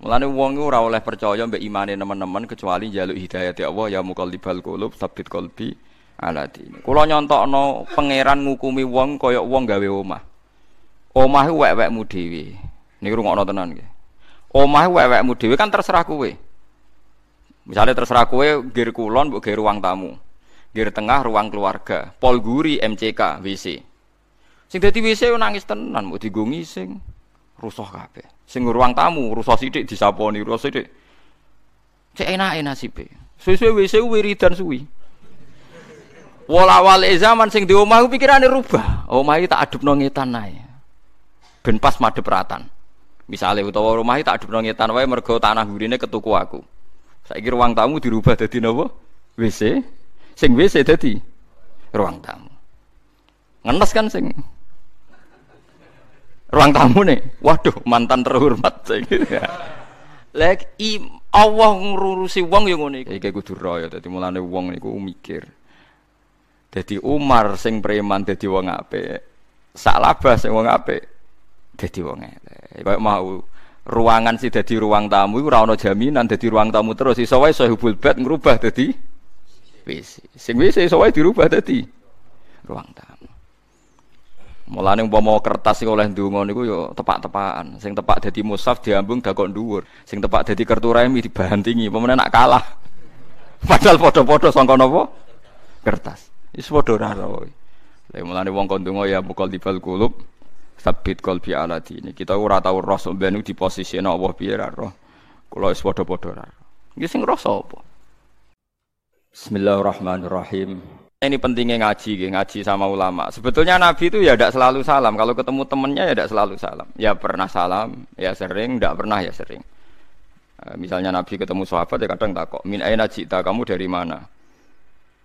Mulane wong ora oleh percaya mbek imane teman-teman kecuali njaluk hidayah ya Allah ya muqallibal qulub sabit qalbi ala dini. Kula nyontokno pangeran ngukumi wong kaya wong gawe omah. Omah iku wek-wekmu dhewe. Niku rungokno tenan nggih. Omah wek-wekmu dhewe kan terserah kowe. Misalnya terserah kowe gir kulon mbok gir ruang tamu. Gir tengah ruang keluarga. Pol guri MCK WC. Sing dadi WC nangis tenan mbok digo ngising. Rusuh kabeh. Sing ruang tamu rusak sithik disaponi, rusak sithik. Cek enake nasibe. Suwe-suwe wis wiridan suwi. Wala wale zaman sing di omah pikirane rubah. Omah iki tak adepno ngetan ae. Ben pas madhep ratan. Misale utawa iki tak adepno ngetan wae mergo tanah gurine ketuku aku. Saiki ruang tamu dirubah dadi napa? WC. Sing WC dadi ruang tamu. Ngenes kan sing ruang tamu nih. Waduh, mantan terhormat. Lek i Allah ngurusi wong yang ngono iki. Iki kudu royo dadi mulane wong niku mikir. Dadi Umar sing preman dadi wong apik. Salabah sing wong apik dadi wong elek. Kayak mau ruangan sih dadi ruang tamu iku ora ana jaminan dadi ruang tamu terus iso wae sahibul bed ngrubah dadi WC. Sing WC iso wae dirubah dadi ruang tamu. Mulane umpama kertas sing oleh ndonga niku yo tepak-tepakan. Sing tepak dadi mushaf diambung dakok dhuwur. Sing tepak dadi kertu remi dibantingi. Pemene nak kalah. Padahal padha-padha sangka napa? Kertas. Wis padha ora ro. Lah mulane wong kon ndonga ya mukal dibal kulub sabit qalbi ala dini. Kita ora tau roh sampeyan di posisi Allah piye ra roh. Kula wis padha-padha ora. Iki sing rasa apa? Bismillahirrahmanirrahim. Ini pentingnya ngaji, ngaji sama ulama. Sebetulnya Nabi itu ya tidak selalu salam. Kalau ketemu temennya ya tidak selalu salam. Ya pernah salam, ya sering, tidak pernah ya sering. Misalnya Nabi ketemu sahabat ya kadang takok, min aina cita kamu dari mana?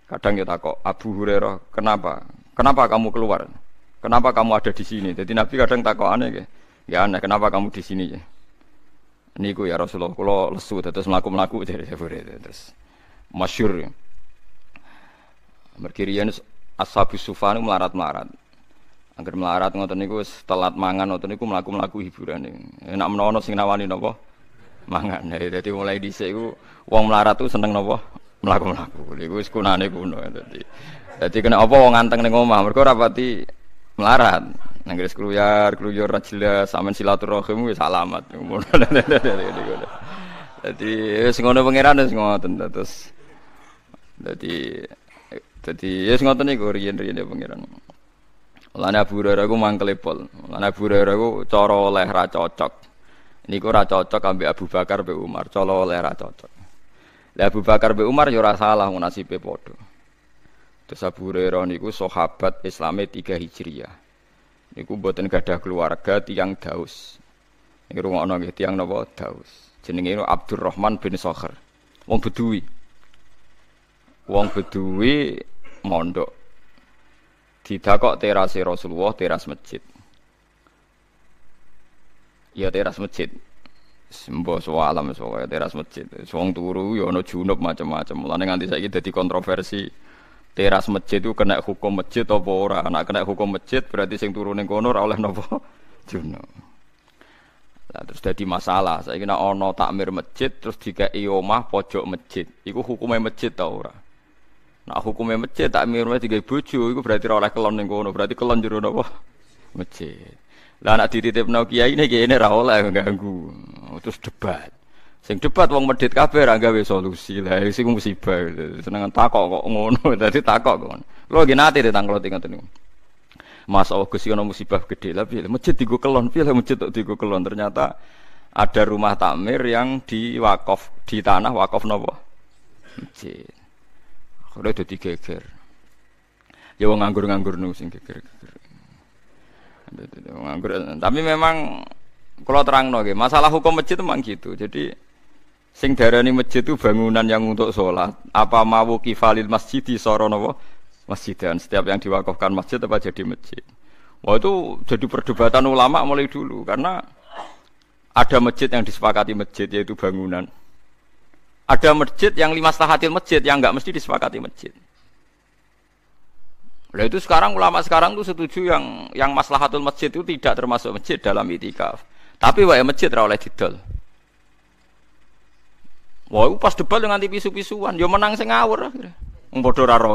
Kadang ya takok, Abu Hurairah, kenapa? Kenapa kamu keluar? Kenapa kamu ada di sini? Jadi Nabi kadang takok aneh ya. Ya aneh, kenapa kamu di sini ya? Niku ya Rasulullah, kalau lesu terus melaku-melaku dari terus masyur ya. Merkirian ashabus sufan melarat-melarat. Angger melarat ngoten niku telat mangan ngoten niku mlaku-mlaku hiburan. Enak menawa sing nawani napa? Mangan. Dadi mulai dhisik iku wong melarat tuh seneng napa? Mlaku-mlaku. Niku wis kunane kuno dadi. Dadi kena apa wong nganteng ning omah mergo ora melarat. Nang gres kruyar, kruyur ra jelas, sampean silaturahim wis alamat. Dadi wis ngono pangeran wis ngoten terus. Dadi jadi ya yes, ngoten niku riyen-riyen ya pangeran. Lana Abu Hurairah ku mangkel pol. Lana Abu Hurairah ku cara oleh ra cocok. Niku ra cocok ambek Abu Bakar mbek Umar, cara oleh ra cocok. Lah Abu Bakar mbek Umar ya ora salah nasibe padha. Terus Abu Hurairah niku sahabat Islame 3 Hijriah. Niku mboten gadah keluarga tiang Daus. Niku rungokno nggih tiang napa Daus. Jenenge Abdurrahman bin Sokher. Wong Bedui. Wong Bedui mondok didakok terase Rasulullah teras masjid ya teras masjid Sembo soalam soalnya teras masjid. Wong turu ya ono junub macam-macam. Mulane nganti saiki dadi kontroversi. Teras masjid itu kena hukum masjid apa ora? Nek kena hukum masjid berarti sing turu ning kono ora oleh napa junub. Nah, terus jadi masalah. Saya kira ono takmir masjid terus dikai omah pojok masjid. Iku hukumnya masjid tau ora? Nah hukumnya masjid tak mirmah tiga bojo itu berarti oleh kelon ning kono, berarti kelon jero napa? Masjid. Lah anak dititipno kiai ini kiai ini ra oleh ganggu. Terus debat. Sing debat wong medit kabeh ra gawe solusi. Lah sing musibah. Senengan takok kok ngono, dadi takok kok. Lho nggih nate ditangklot ngoten niku. Mas oh Gusti ana musibah gede lah piye masjid digo kelon piye masjid tok digo kelon ternyata ada rumah takmir yang di wakaf di tanah wakaf nopo masjid Ora dadi geger. Ya wong nganggur-nganggur nu sing geger-geger. Nganggur. Tapi memang kalau terang nggih, masalah hukum masjid memang gitu. Jadi sing darani masjid itu bangunan yang untuk sholat. Apa mau kifalil masjid di soro napa? Masjid dan setiap yang diwakafkan masjid apa jadi masjid. Wah itu jadi perdebatan ulama mulai dulu karena ada masjid yang disepakati masjid yaitu bangunan. Ada masjid yang lima setahatil masjid yang nggak mesti disepakati masjid. Nah itu sekarang ulama sekarang tuh setuju yang yang maslahatul masjid itu tidak termasuk masjid dalam itikaf. Tapi wae masjid ora oleh didol. Wah, pas debat dengan pisu-pisuan, yo menang sing ngawur. Wong padha ra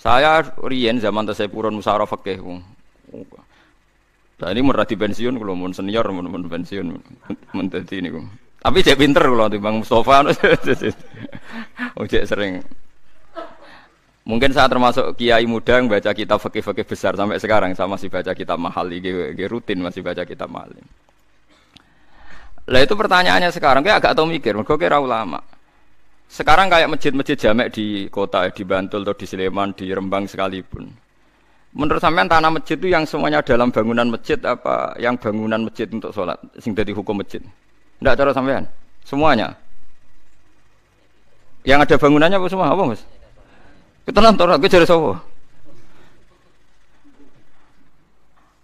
Saya Rien zaman saya purun musyawarah fikih. Nah ini merati pensiun kalau mau senior mau mau pensiun mau ini. Tapi cek pinter kalau di bang Mustafa, oh cek sering. Mungkin saya termasuk kiai muda yang baca kitab fakih-fakih besar sampai sekarang saya masih baca kitab mahal, ini rutin masih baca kitab mahal. Lah itu pertanyaannya sekarang kayak agak tau mikir, mereka kira ulama. Sekarang kayak masjid-masjid jamek di kota, di Bantul atau di Sleman, di Rembang sekalipun. Menurut sampean tanah masjid itu yang semuanya dalam bangunan masjid apa yang bangunan masjid untuk sholat, sing dari hukum masjid? Tidak cara sampean? Semuanya. Yang ada bangunannya apa semua? Apa mas? Kita nonton, gue jadi sopo.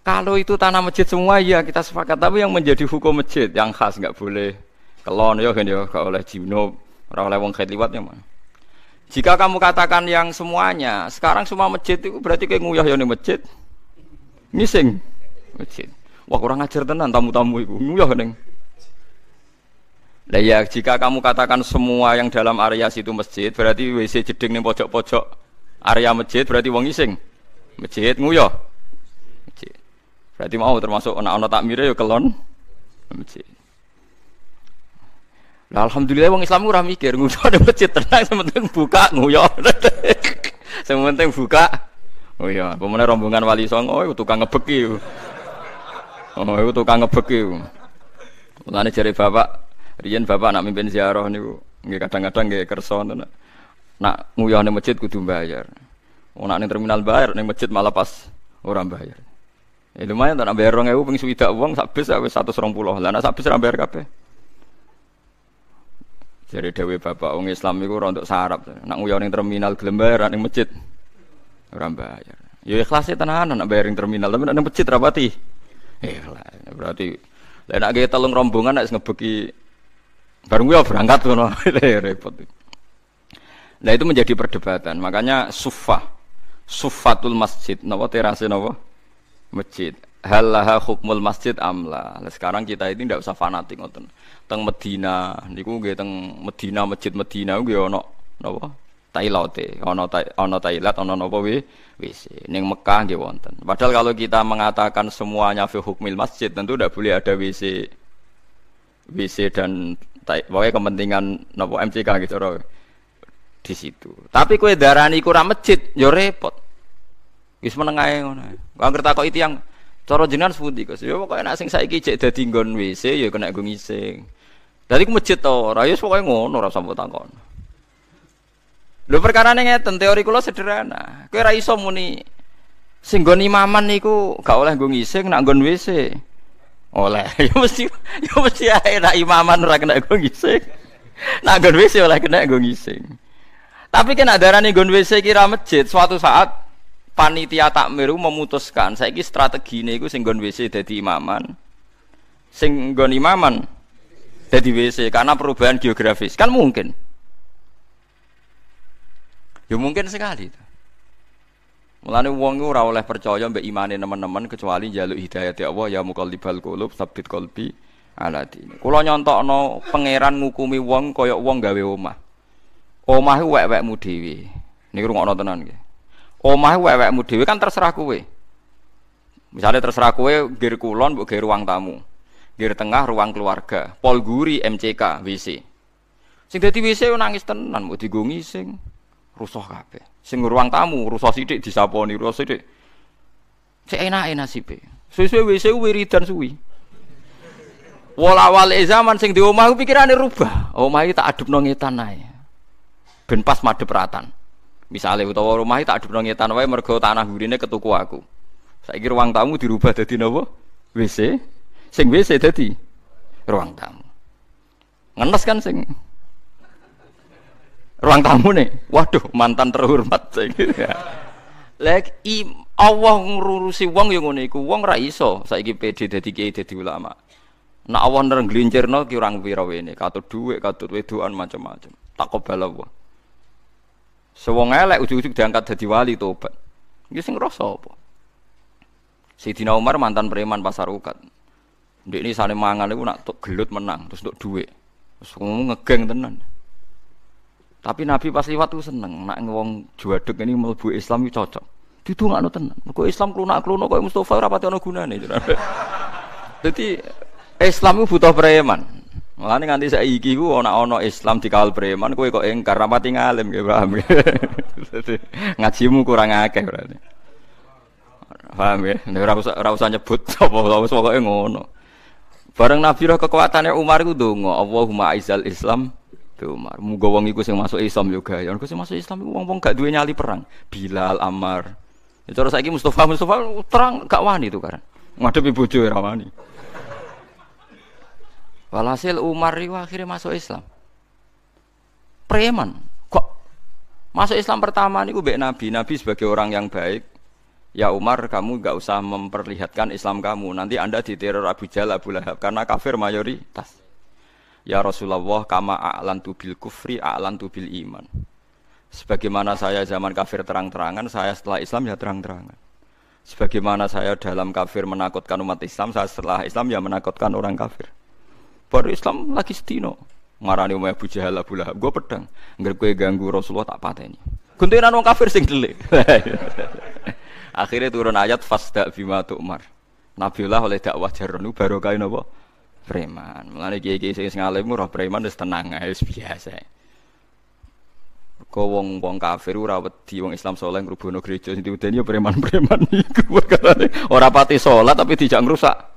Kalau itu tanah masjid semua ya kita sepakat, tapi yang menjadi hukum masjid yang khas nggak boleh kelon ya kan ya, nggak oleh jinub, Orang oleh wong liwat ya mana? Jika kamu katakan yang semuanya, sekarang semua masjid itu berarti kayak nguyah yang di masjid. Ngising masjid. Wah kurang ajar tenan tamu-tamu itu. Nguyah neng. Nah ya jika kamu katakan semua yang dalam area situ masjid, berarti WC jeding nih pojok-pojok area masjid, berarti wong ngising. Masjid nguyah. Masjid. Berarti mau termasuk anak-anak takmir ya kelon masjid. Lah alhamdulillah wong Islam ora mikir, ngudo ada masjid tenang sementing buka nguyo. sementing buka. Oh iya, pemene rombongan Wali Songo iku tukang ngebeki. Oh, iku tukang ngebeki. Mulane jare bapak, riyen bapak nak mimpin ziarah niku nggih kadang-kadang nggih kersa nak nak nguyah ning masjid kudu bayar. Wong nak ning terminal bayar, ning masjid malah pas ora bayar. Ya lumayan tak bayar 2000 ping swidak wong sak bis wis 120. Lah nak sak bis ora bayar kabeh. Jadi dewi bapak orang Islam itu untuk sarap. Nak nguyau ning terminal gelem bayar ning masjid. Ora bayar. Ya ikhlas tenanan nak bayar ning terminal tapi ning masjid rapati. Ikhlas. Berarti lek nak gawe telung rombongan nek ngebeki bareng nguyau berangkat ngono repot. Nah itu menjadi perdebatan. Makanya sufah, sufatul masjid, napa terase napa? Masjid. Halaha hukmul masjid amla. Nah, sekarang kita ini tidak usah fanatik ngoten. Teng Medina niku nggih teng Medina masjid Medina nggih ana napa? Tailote ana ana tailat ana napa wi WC ning Mekah nggih wonten. Padahal kalau kita mengatakan semuanya fi hukmil masjid tentu tidak boleh ada WC WC dan pokoknya kepentingan napa MCK gitu di situ. Tapi kue darani kurang masjid yo repot. Wis menengae ngono kok kok itu yang Cara jenengan sepundi Gus? Ya pokoke nek sing saiki cek dadi nggon WC ya kena nggo ngising. Dari ku masjid to, ora ya pokoke ngono ora sampe takon. Lho perkara ngeten, teori kula sederhana. Kowe ora iso muni sing nggon imaman niku gak oleh nggo ngising nak nggon WC. Oleh. Ya mesti ya mesti ae nak imaman ora kena nggo ngising. Nak nggon WC oleh kena nggo ngising. Tapi kan adarane nggon WC kira masjid suatu saat panitia takmir memutuskan saiki strategine iku sing nggon WC dadi imaman. Sing imaman jadi WC karena perubahan geografis kan mungkin ya mungkin sekali Mulane wong ora oleh percaya mbek imane teman-teman kecuali jaluk hidayah ya Allah ya muqallibal qulub sabit qalbi ala dini. Kula nyontokno pangeran ngukumi wong kaya wong gawe omah. Omah wek-wekmu dhewe. Niki rungokno tenan nggih. Omah wek-wekmu dhewe kan terserah kowe. Misalnya terserah kowe gir kulon mbok ruang tamu. Di tengah ruang keluarga, pol guri MCK WC. Sing dadi WC nangis tenan, mau digo ngising, rusuh kabeh. Sing ruang tamu rusuh sithik disaponi, rusuh sithik. Sik enake nasibe. Suwe-suwe WC wiridan suwi. Wala wale zaman sing di omah pikirane rubah. Omah iki tak adepno ngetan ae. Ben pas ratan. Misalnya utawa rumah tak adepno ngetan wae mergo tanah gurine ketuku aku. Saiki ruang tamu dirubah dadi napa? WC. Sing WC dadi ruang tamu. Ngenes kan sing ruang tamu nih. Waduh, mantan terhormat Lek i Allah ngurusi wong yang ngono iku wong ra iso saiki PD dadi kiai dadi ulama. Nak Allah nereng glincirno ki orang pira wene, katut dhuwit, katut wedoan macam-macam. Tak kobal Allah. Sewong elek ujug-ujug diangkat dadi wali tobat. Iki sing rasa apa? Sayyidina Umar mantan preman pasar ukat. Ndek ini sane mangan iku nak gelut menang, terus untuk duit. Terus ngegeng tenan. Tapi Nabi pas liwat tuh seneng, nak ngewong juadeg ini mlebu Islam itu cocok. Didongakno tenan. Mergo Islam klunak-klunak koyo Mustofa ora pati ana gunane. Dadi Islam itu butuh preman. Mulane nganti saiki ku ana ana Islam dikawal preman kowe kok engkar rapati ngalim nggih paham. Ngajimu kurang akeh berarti. Paham ya? Ora usah ora usah nyebut apa wis pokoke ngono. Bareng Nabi roh kekuatannya Umar itu dongo, Allahumma aizal Islam tuh Umar. Muga wong iku sing masuk Islam juga. Ya sing masuk Islam wong-wong gak duwe nyali perang. Bilal, Ammar. Ya cara saiki Mustafa Mustafa terang gak wani itu kan. Ngadepi bojo ora wani. Walhasil Umar itu akhirnya masuk Islam. Preman. Kok masuk Islam pertama ini gue Nabi. Nabi sebagai orang yang baik, Ya Umar, kamu gak usah memperlihatkan Islam kamu. Nanti anda diteror Abu Jahal, Abu Lahab. Karena kafir mayoritas. Ya Rasulullah, kama a'lan bil kufri, a'lan bil iman. Sebagaimana saya zaman kafir terang-terangan, saya setelah Islam ya terang-terangan. Sebagaimana saya dalam kafir menakutkan umat Islam, saya setelah Islam ya menakutkan orang kafir. Baru Islam lagi setino. Marani Umar Abu Jahal, Abu Lahab. Gue pedang. Nggak gue ganggu Rasulullah tak pateni. Guntingan orang kafir sing delik. Akhirnya turun ayat fasda bima tu'mar. Nabiullah oleh dakwah jaronu baru kain apa? Preman. Mulane kiai-kiai sing ngalim ora preman wis tenang ae biasa. Kau wong wong kafir ora wedi wong Islam saleh ngrubuhno gereja sing diudeni ya preman-preman iku perkarane ora pati salat tapi dijak ngrusak.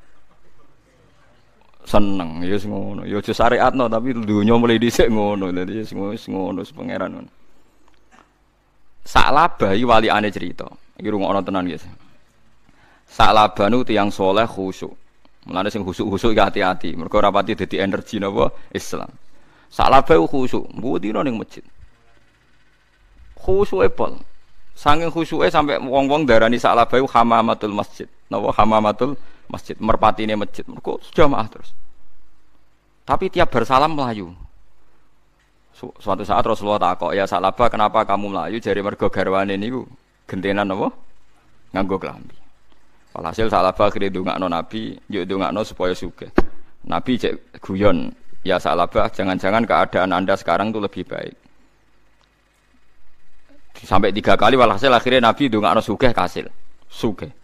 Seneng ya sing ngono. Ya aja syariatno tapi dunya mulai dhisik ngono. Dadi sing ngono sing pangeran ngono. Saklaba iki wali ane cerita. Iki rungokno tenan guys. Saklabanu tiyang soleh khusyuk. Mulane sing khusyuk-khusyuk iki hati-hati. Mergo ora pati dadi energi napa Islam. Saklaba khusyuk, mbudino ning masjid. Khusyuke pol. Sanging khusyuke sampai wong-wong darani saklaba hamamatul masjid. Napa hamamatul masjid, merpatine masjid. Mergo jamaah terus. Tapi tiap bersalam melayu. Suatu saat Rasulullah takok, "Ya salaba, kenapa kamu melayu?" Jari mergo garwane niku gentenan apa? Nganggo klambi. Walhasil salaba akhirnya ndongakno Nabi, yo ndongakno supaya suge. Nabi cek guyon, "Ya salaba, jangan-jangan keadaan Anda sekarang tuh lebih baik." Sampai tiga kali walhasil akhirnya Nabi ndongakno suge kasil. Suge.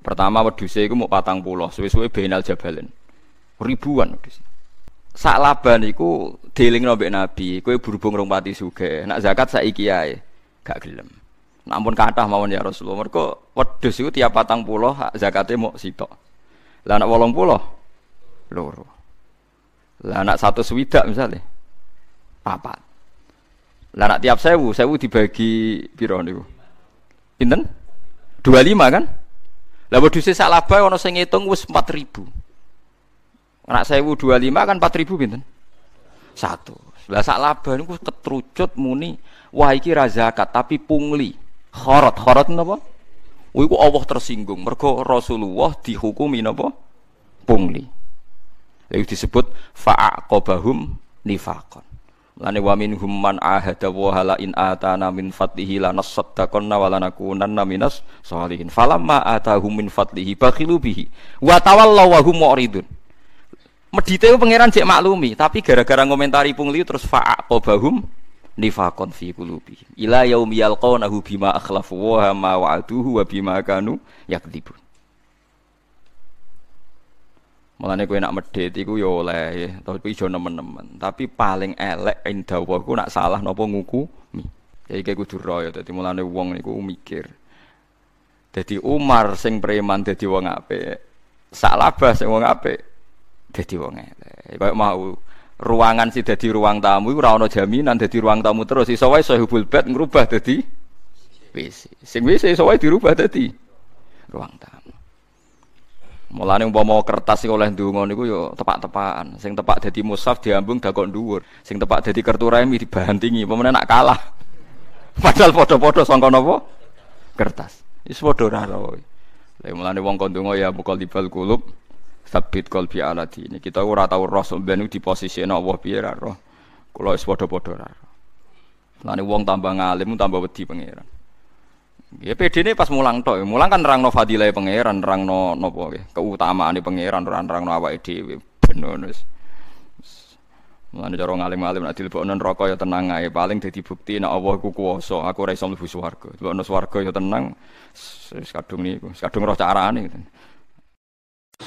Pertama wedhuse iku mau patang pulau, suwe-suwe benal jabalin. Ribuan wedhus. Sak laban iku dilingno mbek Nabi, kowe berhubung rong pati sugih. Nak zakat saiki ae gak gelem. Namun kathah mawon ya Rasulullah. Mergo wedhus iku tiap patang pulau hak zakate mok sitok. Lah nak wolong pulau loro. Lah nak satu swidak misalnya papat. Lah nak tiap sewu, sewu dibagi piro niku? Pinten? 25 kan? Lah wedhus sak laba ana sing ngitung wis 4000. Anak sewu dua lima kan empat ribu binten satu. Lah sak laba niku ketrucut muni wah iki ra zakat tapi pungli. Khorot, khorot napa? Iku Allah tersinggung. Mergo Rasulullah dihukumi napa? Pungli. Lalu disebut fa'aqabahum nifaqan. Lane wa minhum man ahada wa hala in atana min fadlihi lanasaddaqanna wa lanakunanna minas sholihin. Falamma atahum min fadlihi bakhilu bihi wa tawallaw wa hum mu'ridun. Medite pangeran cek maklumi, tapi gara-gara ngomentari pungli terus fa'aqobahum nifakon fi qulubi. Ila yaumi yalqawnahu bima akhlafu wa ma wa'aduhu wa bima kanu yakdzibun. Mulane kowe nak medhit iku ya oleh, tapi ijo nemen-nemen. Tapi paling elek indah ku nak salah napa ngukumi. Ya iki kudu royo, dadi mulane wong niku mikir. Dadi Umar sing preman dadi wong apik. Salabah sing wong apik dadi wong elek. Kayak mau ruangan sih dadi ruang tamu iku ora ana jaminan dadi ruang tamu terus iso wae sahibul bed ngrubah dadi WC. Sing WC iso wae dirubah dadi ruang tamu. Mulane umpama kertas sing oleh ndonga niku yo tepak-tepakan. Sing tepak dadi mushaf diambung dakok dhuwur. Sing tepak dadi kertu remi dibantingi. Pemene nak kalah. Padahal padha-padha sangka napa? Kertas. Wis padha ora ora. Lah mulane wong kon ndonga ya mukal dibal kulub Sabit kolbi ala ini. Kita ora tahu roh sampeyan di posisi Allah piye ra roh. Kula wis padha-padha ra. Lane wong tambah ngalim tambah wedi pangeran. Ya PD ini pas mulang tok, mulang kan nerangno fadilah pangeran, nerangno nopo keutamaan di pangeran, nerangno awake dhewe bener wis. Mulane cara ngalim-alim nek dilebokno neraka ya tenang ae, paling dadi bukti nek Allah iku kuwasa, aku ora iso mlebu swarga. Dilebokno swarga ya tenang, wis kadung niku, kadung roh carane.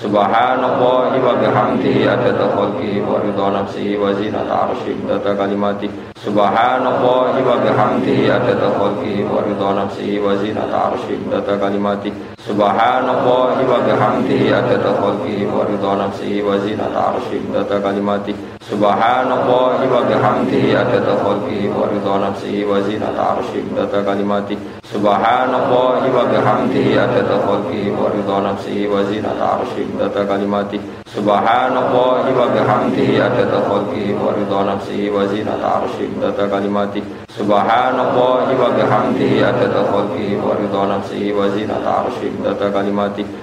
Subhanallah wa bihamdihi adada khalqi wa ridha nafsihi wa zinata arshi data kalimati. Subhanallah wa bihamdihi adada khalqi wa ridha nafsihi wa zinata arshi data kalimati. Subhanallah wa bihamdihi adada khalqi wa ridha nafsihi wa zinata arshi data kalimati. Subhanallah wa bihamdihi adada khalqi wa ridha nafsihi wa zinata arshi data kalimati Subhanallah wa bihamdihi adada khalqi wa ridha nafsihi wa zinata arshi data kalimati. Subhanallah wa bihamdihi adada khalqi wa ridha nafsihi wa zinata arshi data kalimati. Subhanallah wa bihamdihi adada khalqi wa ridha nafsihi wa zinata arshi data kalimati